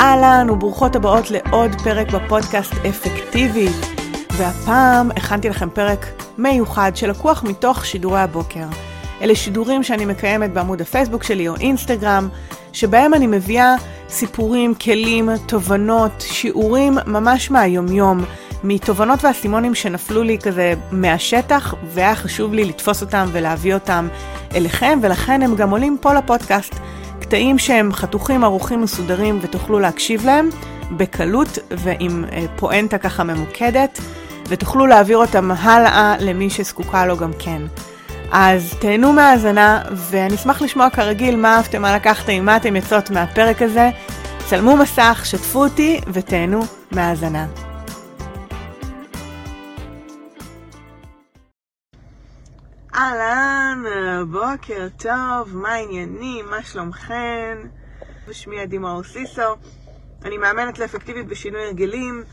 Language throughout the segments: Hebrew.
אהלן וברוכות הבאות לעוד פרק בפודקאסט אפקטיבי. והפעם הכנתי לכם פרק מיוחד שלקוח מתוך שידורי הבוקר. אלה שידורים שאני מקיימת בעמוד הפייסבוק שלי או אינסטגרם, שבהם אני מביאה סיפורים, כלים, תובנות, שיעורים ממש מהיומיום, מתובנות ואסימונים שנפלו לי כזה מהשטח, והיה חשוב לי לתפוס אותם ולהביא אותם אליכם, ולכן הם גם עולים פה לפודקאסט. קטעים שהם חתוכים, ערוכים, מסודרים, ותוכלו להקשיב להם בקלות ועם אה, פואנטה ככה ממוקדת, ותוכלו להעביר אותם הלאה למי שזקוקה לו גם כן. אז תהנו מהאזנה, ואני אשמח לשמוע כרגיל מה אהבתם, מה לקחתם, מה אתם יוצאות מהפרק הזה. צלמו מסך, שתפו אותי ותהנו מהאזנה. אהלן, בוקר טוב, מה העניינים, מה שלומכן? שמי עדי מאור סיסו, אני מאמנת לאפקטיבית בשינוי הרגלים,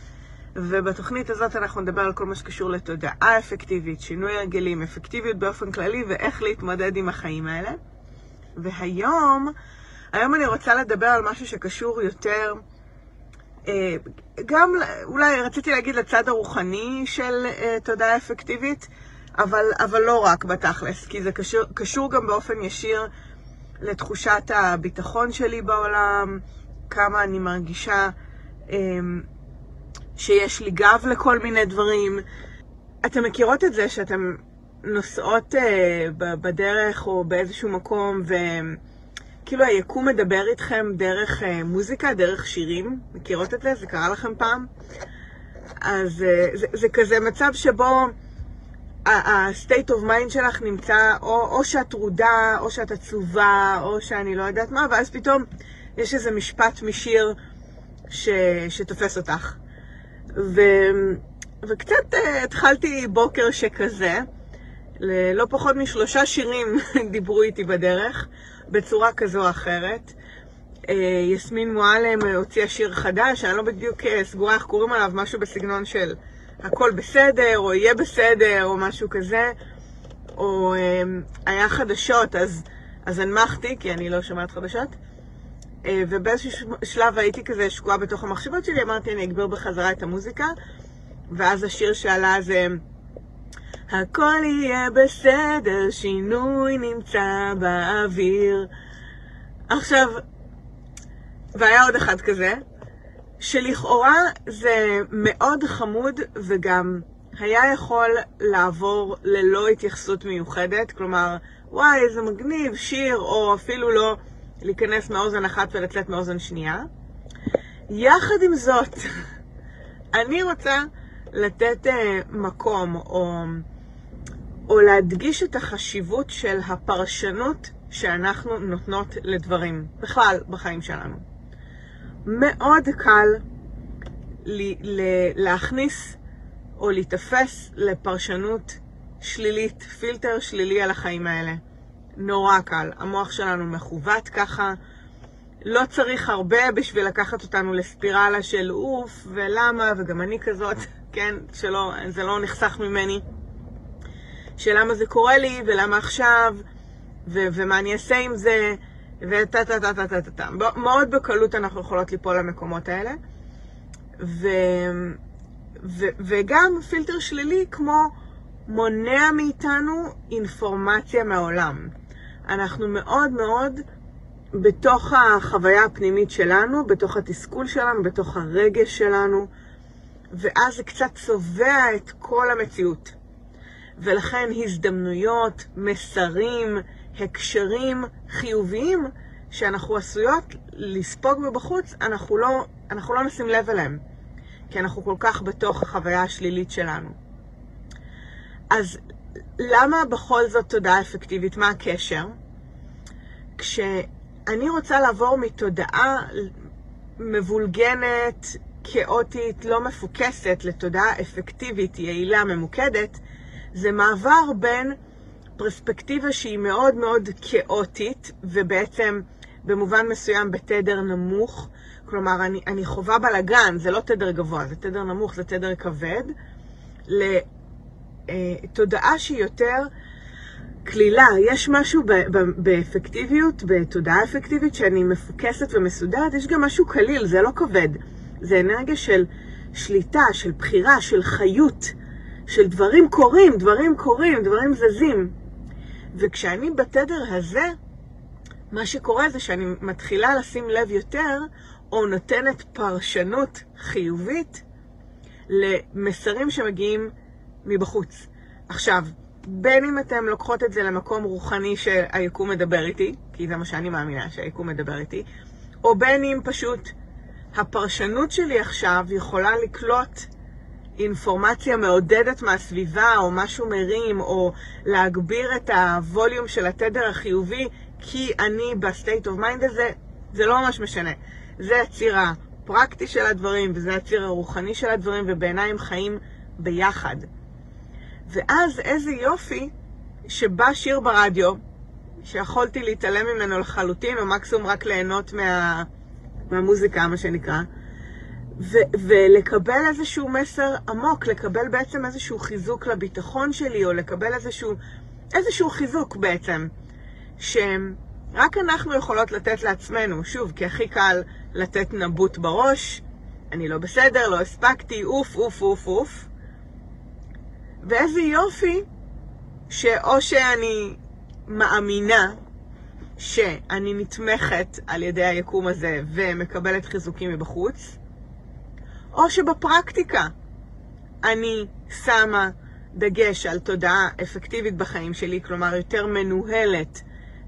ובתוכנית הזאת אנחנו נדבר על כל מה שקשור לתודעה אפקטיבית, שינוי הרגלים, אפקטיביות באופן כללי ואיך להתמודד עם החיים האלה. והיום, היום אני רוצה לדבר על משהו שקשור יותר, אה, גם אולי רציתי להגיד לצד הרוחני של אה, תודעה אפקטיבית, אבל, אבל לא רק בתכלס, כי זה קשור, קשור גם באופן ישיר לתחושת הביטחון שלי בעולם, כמה אני מרגישה אמ, שיש לי גב לכל מיני דברים. אתם מכירות את זה שאתם נוסעות אה, בדרך או באיזשהו מקום וכאילו היקום מדבר איתכם דרך אה, מוזיקה, דרך שירים? מכירות את זה? זה קרה לכם פעם? אז אה, זה, זה כזה מצב שבו ה-state of mind שלך נמצא, או, או שאת טרודה, או שאת עצובה, או שאני לא יודעת מה, ואז פתאום יש איזה משפט משיר ש, שתופס אותך. ו, וקצת uh, התחלתי בוקר שכזה, ללא פחות משלושה שירים דיברו איתי בדרך, בצורה כזו או אחרת. Uh, יסמין מועלם הוציאה שיר חדש, אני לא בדיוק uh, סגורה איך קוראים עליו, משהו בסגנון של... הכל בסדר, או יהיה בסדר, או משהו כזה, או אה, היה חדשות, אז, אז הנמכתי, כי אני לא שומעת חדשות. אה, ובאיזשהו שלב הייתי כזה שקועה בתוך המחשבות שלי, אמרתי, אני אגביר בחזרה את המוזיקה, ואז השיר שעלה זה... הכל יהיה בסדר, שינוי נמצא באוויר. עכשיו, והיה עוד אחד כזה, שלכאורה זה מאוד חמוד וגם היה יכול לעבור ללא התייחסות מיוחדת, כלומר, וואי, איזה מגניב, שיר, או אפילו לא להיכנס מאוזן אחת ולצאת מאוזן שנייה. יחד עם זאת, אני רוצה לתת uh, מקום, או, או להדגיש את החשיבות של הפרשנות שאנחנו נותנות לדברים, בכלל, בחיים שלנו. מאוד קל להכניס או להיתפס לפרשנות שלילית, פילטר שלילי על החיים האלה. נורא קל. המוח שלנו מכוות ככה. לא צריך הרבה בשביל לקחת אותנו לספירלה של אוף, ולמה, וגם אני כזאת, כן, שלא, זה לא נחסך ממני. שלמה זה קורה לי, ולמה עכשיו, ו- ומה אני אעשה עם זה, וטה טה טה טה טה טה טה. מאוד בקלות אנחנו יכולות ליפול למקומות האלה. ו... ו... וגם פילטר שלילי כמו מונע מאיתנו אינפורמציה מהעולם. אנחנו מאוד מאוד בתוך החוויה הפנימית שלנו, בתוך התסכול שלנו, בתוך הרגש שלנו, ואז זה קצת צובע את כל המציאות. ולכן הזדמנויות, מסרים, הקשרים חיוביים שאנחנו עשויות לספוג מבחוץ, אנחנו לא, אנחנו לא נשים לב אליהם, כי אנחנו כל כך בתוך החוויה השלילית שלנו. אז למה בכל זאת תודעה אפקטיבית? מה הקשר? כשאני רוצה לעבור מתודעה מבולגנת, כאוטית, לא מפוקסת, לתודעה אפקטיבית, יעילה, ממוקדת, זה מעבר בין פרספקטיבה שהיא מאוד מאוד כאוטית, ובעצם במובן מסוים בתדר נמוך, כלומר, אני, אני חווה בלאגן, זה לא תדר גבוה, זה תדר נמוך, זה תדר כבד, לתודעה שהיא יותר כלילה, יש משהו באפקטיביות, בתודעה אפקטיבית, שאני מפוקסת ומסודרת, יש גם משהו קליל, זה לא כבד. זה אנרגיה של שליטה, של בחירה, של חיות, של דברים קורים, דברים קורים, דברים זזים. וכשאני בתדר הזה, מה שקורה זה שאני מתחילה לשים לב יותר, או נותנת פרשנות חיובית למסרים שמגיעים מבחוץ. עכשיו, בין אם אתם לוקחות את זה למקום רוחני שהיקום מדבר איתי, כי זה מה שאני מאמינה שהיקום מדבר איתי, או בין אם פשוט הפרשנות שלי עכשיו יכולה לקלוט אינפורמציה מעודדת מהסביבה, או משהו מרים, או להגביר את הווליום של התדר החיובי, כי אני ב state of mind הזה, זה לא ממש משנה. זה הציר הפרקטי של הדברים, וזה הציר הרוחני של הדברים, ובעיניי הם חיים ביחד. ואז איזה יופי שבא שיר ברדיו, שיכולתי להתעלם ממנו לחלוטין, או מקסימום רק ליהנות מה... מהמוזיקה, מה שנקרא, ו- ולקבל איזשהו מסר עמוק, לקבל בעצם איזשהו חיזוק לביטחון שלי, או לקבל איזשהו, איזשהו חיזוק בעצם, שרק אנחנו יכולות לתת לעצמנו, שוב, כי הכי קל לתת נבוט בראש, אני לא בסדר, לא הספקתי, אוף, אוף, אוף, אוף. ואיזה יופי שאו שאני מאמינה שאני נתמכת על ידי היקום הזה ומקבלת חיזוקים מבחוץ, או שבפרקטיקה אני שמה דגש על תודעה אפקטיבית בחיים שלי, כלומר יותר מנוהלת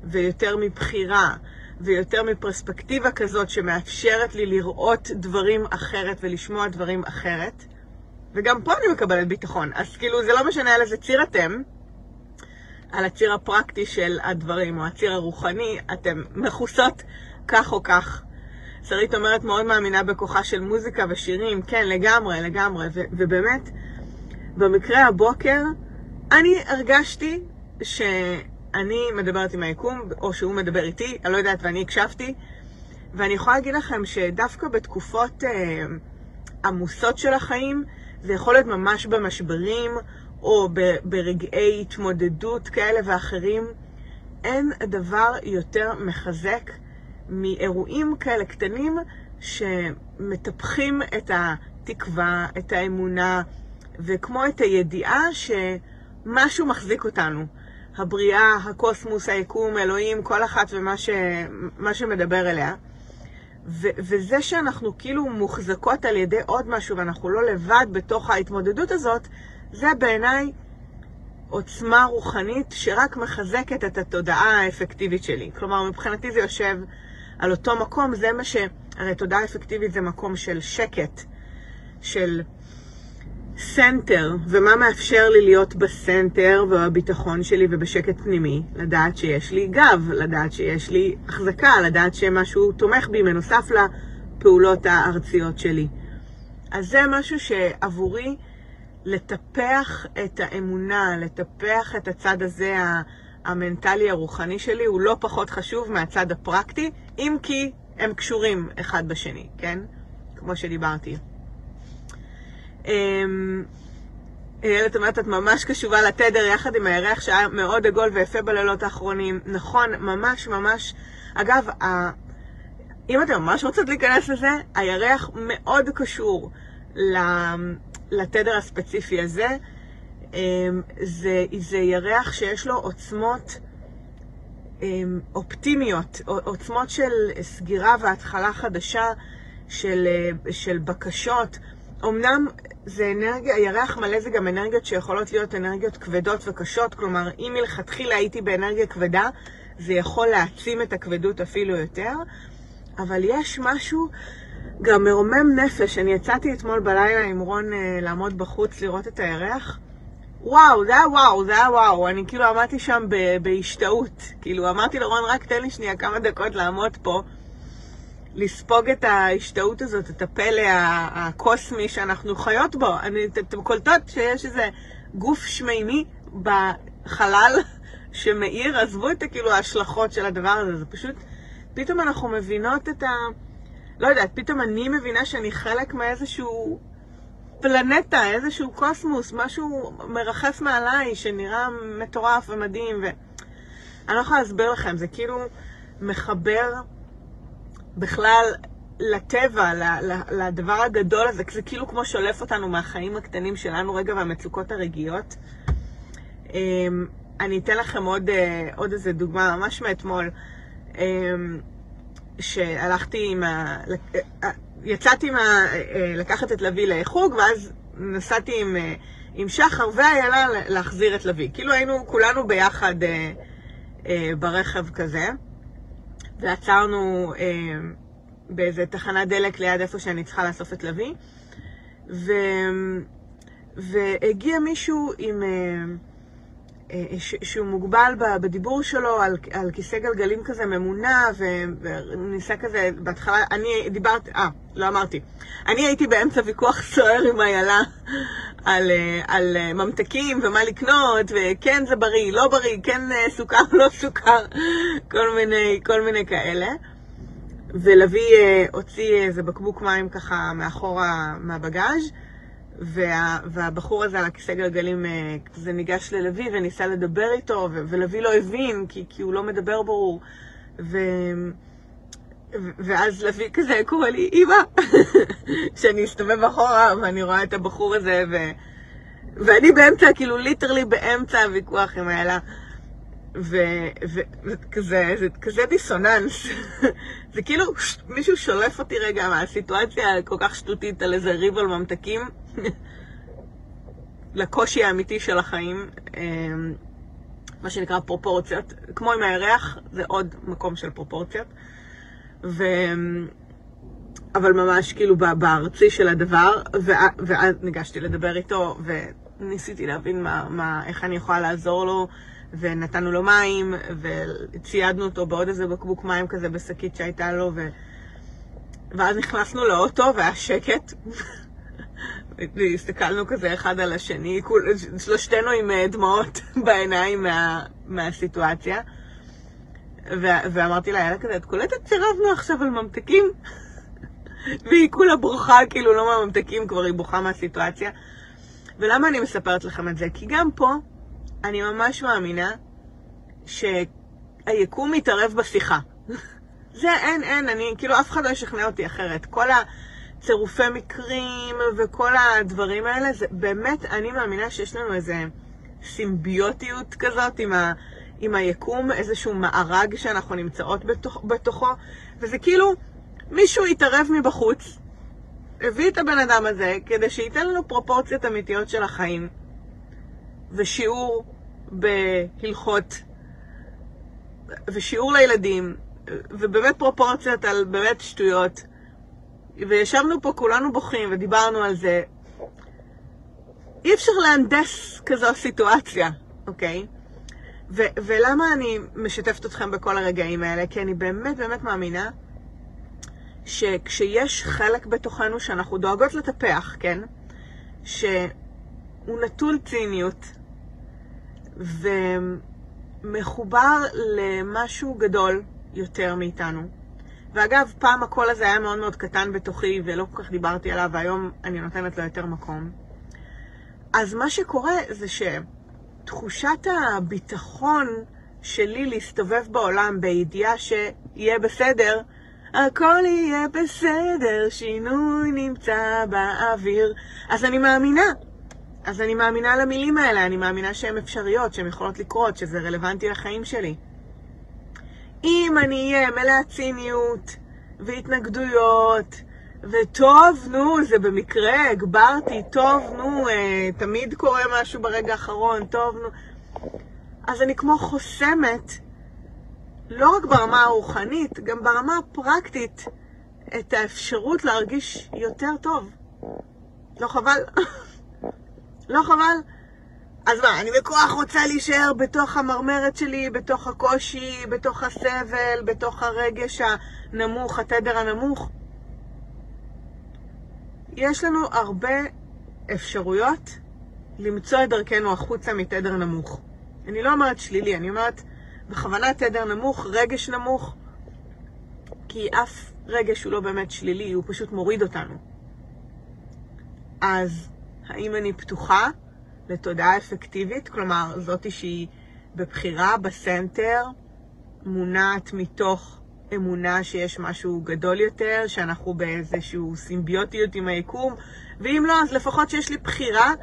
ויותר מבחירה ויותר מפרספקטיבה כזאת שמאפשרת לי לראות דברים אחרת ולשמוע דברים אחרת. וגם פה אני מקבלת ביטחון. אז כאילו, זה לא משנה על איזה ציר אתם, על הציר הפרקטי של הדברים, או הציר הרוחני, אתם מכוסות כך או כך. שרית אומרת, מאוד מאמינה בכוחה של מוזיקה ושירים, כן, לגמרי, לגמרי. ו- ובאמת, במקרה הבוקר, אני הרגשתי שאני מדברת עם היקום, או שהוא מדבר איתי, אני לא יודעת, ואני הקשבתי, ואני יכולה להגיד לכם שדווקא בתקופות אה, עמוסות של החיים, זה יכול להיות ממש במשברים, או ברגעי התמודדות כאלה ואחרים. אין דבר יותר מחזק מאירועים כאלה קטנים שמטפחים את התקווה, את האמונה, וכמו את הידיעה שמשהו מחזיק אותנו. הבריאה, הקוסמוס, היקום, אלוהים, כל אחת ומה ש... שמדבר אליה. ו- וזה שאנחנו כאילו מוחזקות על ידי עוד משהו ואנחנו לא לבד בתוך ההתמודדות הזאת, זה בעיניי עוצמה רוחנית שרק מחזקת את התודעה האפקטיבית שלי. כלומר, מבחינתי זה יושב על אותו מקום, זה מה ש... הרי תודעה אפקטיבית זה מקום של שקט, של center, ומה מאפשר לי להיות ב center ובביטחון שלי ובשקט פנימי? לדעת שיש לי גב, לדעת שיש לי החזקה, לדעת שמשהו תומך בי, מנוסף לפעולות הארציות שלי. אז זה משהו שעבורי לטפח את האמונה, לטפח את הצד הזה המנטלי הרוחני שלי, הוא לא פחות חשוב מהצד הפרקטי, אם כי הם קשורים אחד בשני, כן? כמו שדיברתי. אמ, איילת אומרת, את ממש קשובה לתדר יחד עם הירח שהיה מאוד עגול ויפה בלילות האחרונים. נכון, ממש ממש. אגב, ה... אם אתם ממש רוצות להיכנס לזה, הירח מאוד קשור לתדר הספציפי הזה. אמ, זה, זה ירח שיש לו עוצמות אמ, אופטימיות, עוצמות של סגירה והתחלה חדשה, של, של בקשות. אמנם זה אנרגיה, הירח מלא זה גם אנרגיות שיכולות להיות אנרגיות כבדות וקשות, כלומר, אם מלכתחילה הייתי באנרגיה כבדה, זה יכול להעצים את הכבדות אפילו יותר, אבל יש משהו גם מרומם נפש. אני יצאתי אתמול בלילה עם רון אה, לעמוד בחוץ לראות את הירח. וואו, זה היה וואו, זה היה וואו. אני כאילו עמדתי שם בהשתאות. כאילו, אמרתי לרון, רק תן לי שנייה כמה דקות לעמוד פה. לספוג את ההשתאות הזאת, את הפלא הקוסמי שאנחנו חיות בו. אני, אתם קולטות שיש איזה גוף שמימי בחלל שמאיר, עזבו את כאילו ההשלכות של הדבר הזה, זה פשוט, פתאום אנחנו מבינות את ה... לא יודעת, פתאום אני מבינה שאני חלק מאיזשהו פלנטה, איזשהו קוסמוס, משהו מרחף מעליי שנראה מטורף ומדהים. ו... אני לא יכולה להסביר לכם, זה כאילו מחבר בכלל לטבע, לדבר הגדול הזה, זה כאילו כמו שולף אותנו מהחיים הקטנים שלנו רגע והמצוקות הרגיעות. אמ, אני אתן לכם עוד, אה, עוד איזה דוגמה, ממש מאתמול, אמ, שהלכתי עם ה... אה, יצאתי עם ה... אה, לקחת את לוי לחוג, ואז נסעתי עם, עם שחר ואיילה להחזיר את לוי. כאילו היינו כולנו ביחד ברכב כזה, ועצרנו באיזה תחנת דלק ליד איפה שאני צריכה לאסוף את לוי, ו... והגיע מישהו עם... אה, שהוא מוגבל בדיבור שלו על, על כיסא גלגלים כזה ממונע, וניסה כזה, בהתחלה, אני דיברתי, אה, לא אמרתי. אני הייתי באמצע ויכוח סוער עם איילה על, אה, על אה, ממתקים ומה לקנות, וכן זה בריא, לא בריא, כן סוכר, לא סוכר, כל מיני, כל מיני כאלה. ולוי הוציא איזה בקבוק מים ככה מאחורה מהבגאז' וה, והבחור הזה על הכיסא גלגלים כזה אה, ניגש ללוי וניסה לדבר איתו, ו, ולוי לא הבין, כי, כי הוא לא מדבר ברור. ו, ואז לוי כזה קורא לי, אמא, שאני אסתובב אחורה ואני רואה את הבחור הזה, ו, ואני באמצע, כאילו ליטרלי באמצע הוויכוח עם איילה. וכזה, זה כזה דיסוננס. זה כאילו מישהו שולף אותי רגע מהסיטואציה הכל כך שטותית על איזה ריב על ממתקים, לקושי האמיתי של החיים, אמ, מה שנקרא פרופורציות. כמו עם הירח, זה עוד מקום של פרופורציות. ו... אבל ממש כאילו בארצי של הדבר, ואז ניגשתי לדבר איתו, וניסיתי להבין מה, מה, איך אני יכולה לעזור לו. ונתנו לו מים, וציידנו אותו בעוד איזה בקבוק מים כזה בשקית שהייתה לו, ו... ואז נכנסנו לאוטו והיה שקט. והסתכלנו כזה אחד על השני, כול, שלושתנו עם אה, דמעות בעיניים מה, מהסיטואציה. ו- ואמרתי לה, יאללה כזה, את קולטת סירבנו עכשיו על ממתקים? והיא כולה ברוכה, כאילו לא מהממתקים, כבר היא בוכה מהסיטואציה. ולמה אני מספרת לכם את זה? כי גם פה, אני ממש מאמינה שהיקום מתערב בשיחה. זה אין, אין, אני, כאילו אף אחד לא ישכנע אותי אחרת. כל הצירופי מקרים וכל הדברים האלה, זה באמת, אני מאמינה שיש לנו איזה סימביוטיות כזאת עם, ה, עם היקום, איזשהו מארג שאנחנו נמצאות בתוך, בתוכו, וזה כאילו, מישהו התערב מבחוץ, הביא את הבן אדם הזה כדי שייתן לנו פרופורציות אמיתיות של החיים. ושיעור בהלכות, ושיעור לילדים, ובאמת פרופורציות על באמת שטויות. וישבנו פה כולנו בוכים ודיברנו על זה. אי אפשר להנדס כזו סיטואציה, אוקיי? ו- ולמה אני משתפת אתכם בכל הרגעים האלה? כי אני באמת באמת מאמינה שכשיש חלק בתוכנו שאנחנו דואגות לטפח, כן? שהוא נטול ציניות, ומחובר למשהו גדול יותר מאיתנו. ואגב, פעם הקול הזה היה מאוד מאוד קטן בתוכי ולא כל כך דיברתי עליו, והיום אני נותנת לו יותר מקום. אז מה שקורה זה שתחושת הביטחון שלי להסתובב בעולם בידיעה שיהיה בסדר, הכל יהיה בסדר, שינוי נמצא באוויר. אז אני מאמינה אז אני מאמינה למילים האלה, אני מאמינה שהן אפשריות, שהן יכולות לקרות, שזה רלוונטי לחיים שלי. אם אני אהיה מלאה ציניות והתנגדויות, וטוב, נו, זה במקרה, הגברתי, טוב, נו, אה, תמיד קורה משהו ברגע האחרון, טוב, נו. אז אני כמו חוסמת, לא רק ברמה הרוחנית, גם ברמה הפרקטית, את האפשרות להרגיש יותר טוב. לא חבל? לא חבל? אז מה, אני בכוח רוצה להישאר בתוך המרמרת שלי, בתוך הקושי, בתוך הסבל, בתוך הרגש הנמוך, התדר הנמוך? יש לנו הרבה אפשרויות למצוא את דרכנו החוצה מתדר נמוך. אני לא אומרת שלילי, אני אומרת בכוונה תדר נמוך, רגש נמוך, כי אף רגש הוא לא באמת שלילי, הוא פשוט מוריד אותנו. אז האם אני פתוחה לתודעה אפקטיבית? כלומר, זאתי שהיא בבחירה, בסנטר, מונעת מתוך אמונה שיש משהו גדול יותר, שאנחנו באיזשהו סימביוטיות עם היקום, ואם לא, אז לפחות שיש לי בחירה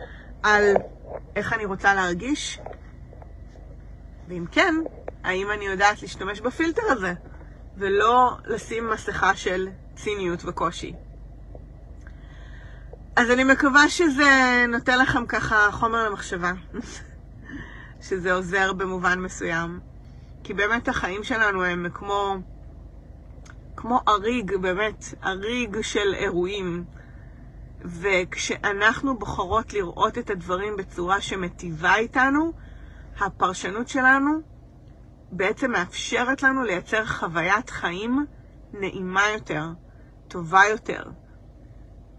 על איך אני רוצה להרגיש. ואם כן, האם אני יודעת להשתמש בפילטר הזה, ולא לשים מסכה של ציניות וקושי. אז אני מקווה שזה נותן לכם ככה חומר למחשבה, שזה עוזר במובן מסוים. כי באמת החיים שלנו הם כמו, כמו אריג, באמת, אריג של אירועים. וכשאנחנו בוחרות לראות את הדברים בצורה שמטיבה איתנו, הפרשנות שלנו בעצם מאפשרת לנו לייצר חוויית חיים נעימה יותר, טובה יותר,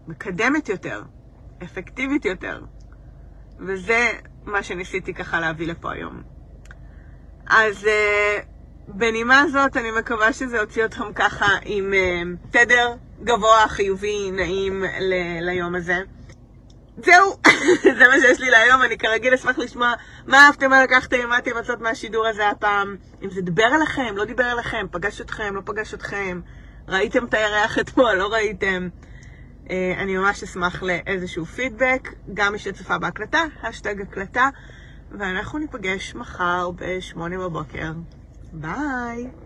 מקדמת יותר, אפקטיבית יותר. וזה מה שניסיתי ככה להביא לפה היום. אז uh, בנימה זאת אני מקווה שזה הוציא אתכם ככה עם uh, תדר גבוה, חיובי, נעים ל- ליום הזה. זהו, זה מה שיש לי להיום, אני כרגיל אשמח לשמוע מה אהבתם, מה לקחתם, מה אתם מצאת מהשידור הזה הפעם. אם זה דיבר אליכם, לא דיבר אליכם, פגש אתכם, לא פגש אתכם, ראיתם את הירח אתמול, לא ראיתם. אה, אני ממש אשמח לאיזשהו פידבק, גם מי שצפה בהקלטה, השטג הקלטה, ואנחנו ניפגש מחר ב-8 בבוקר. ביי!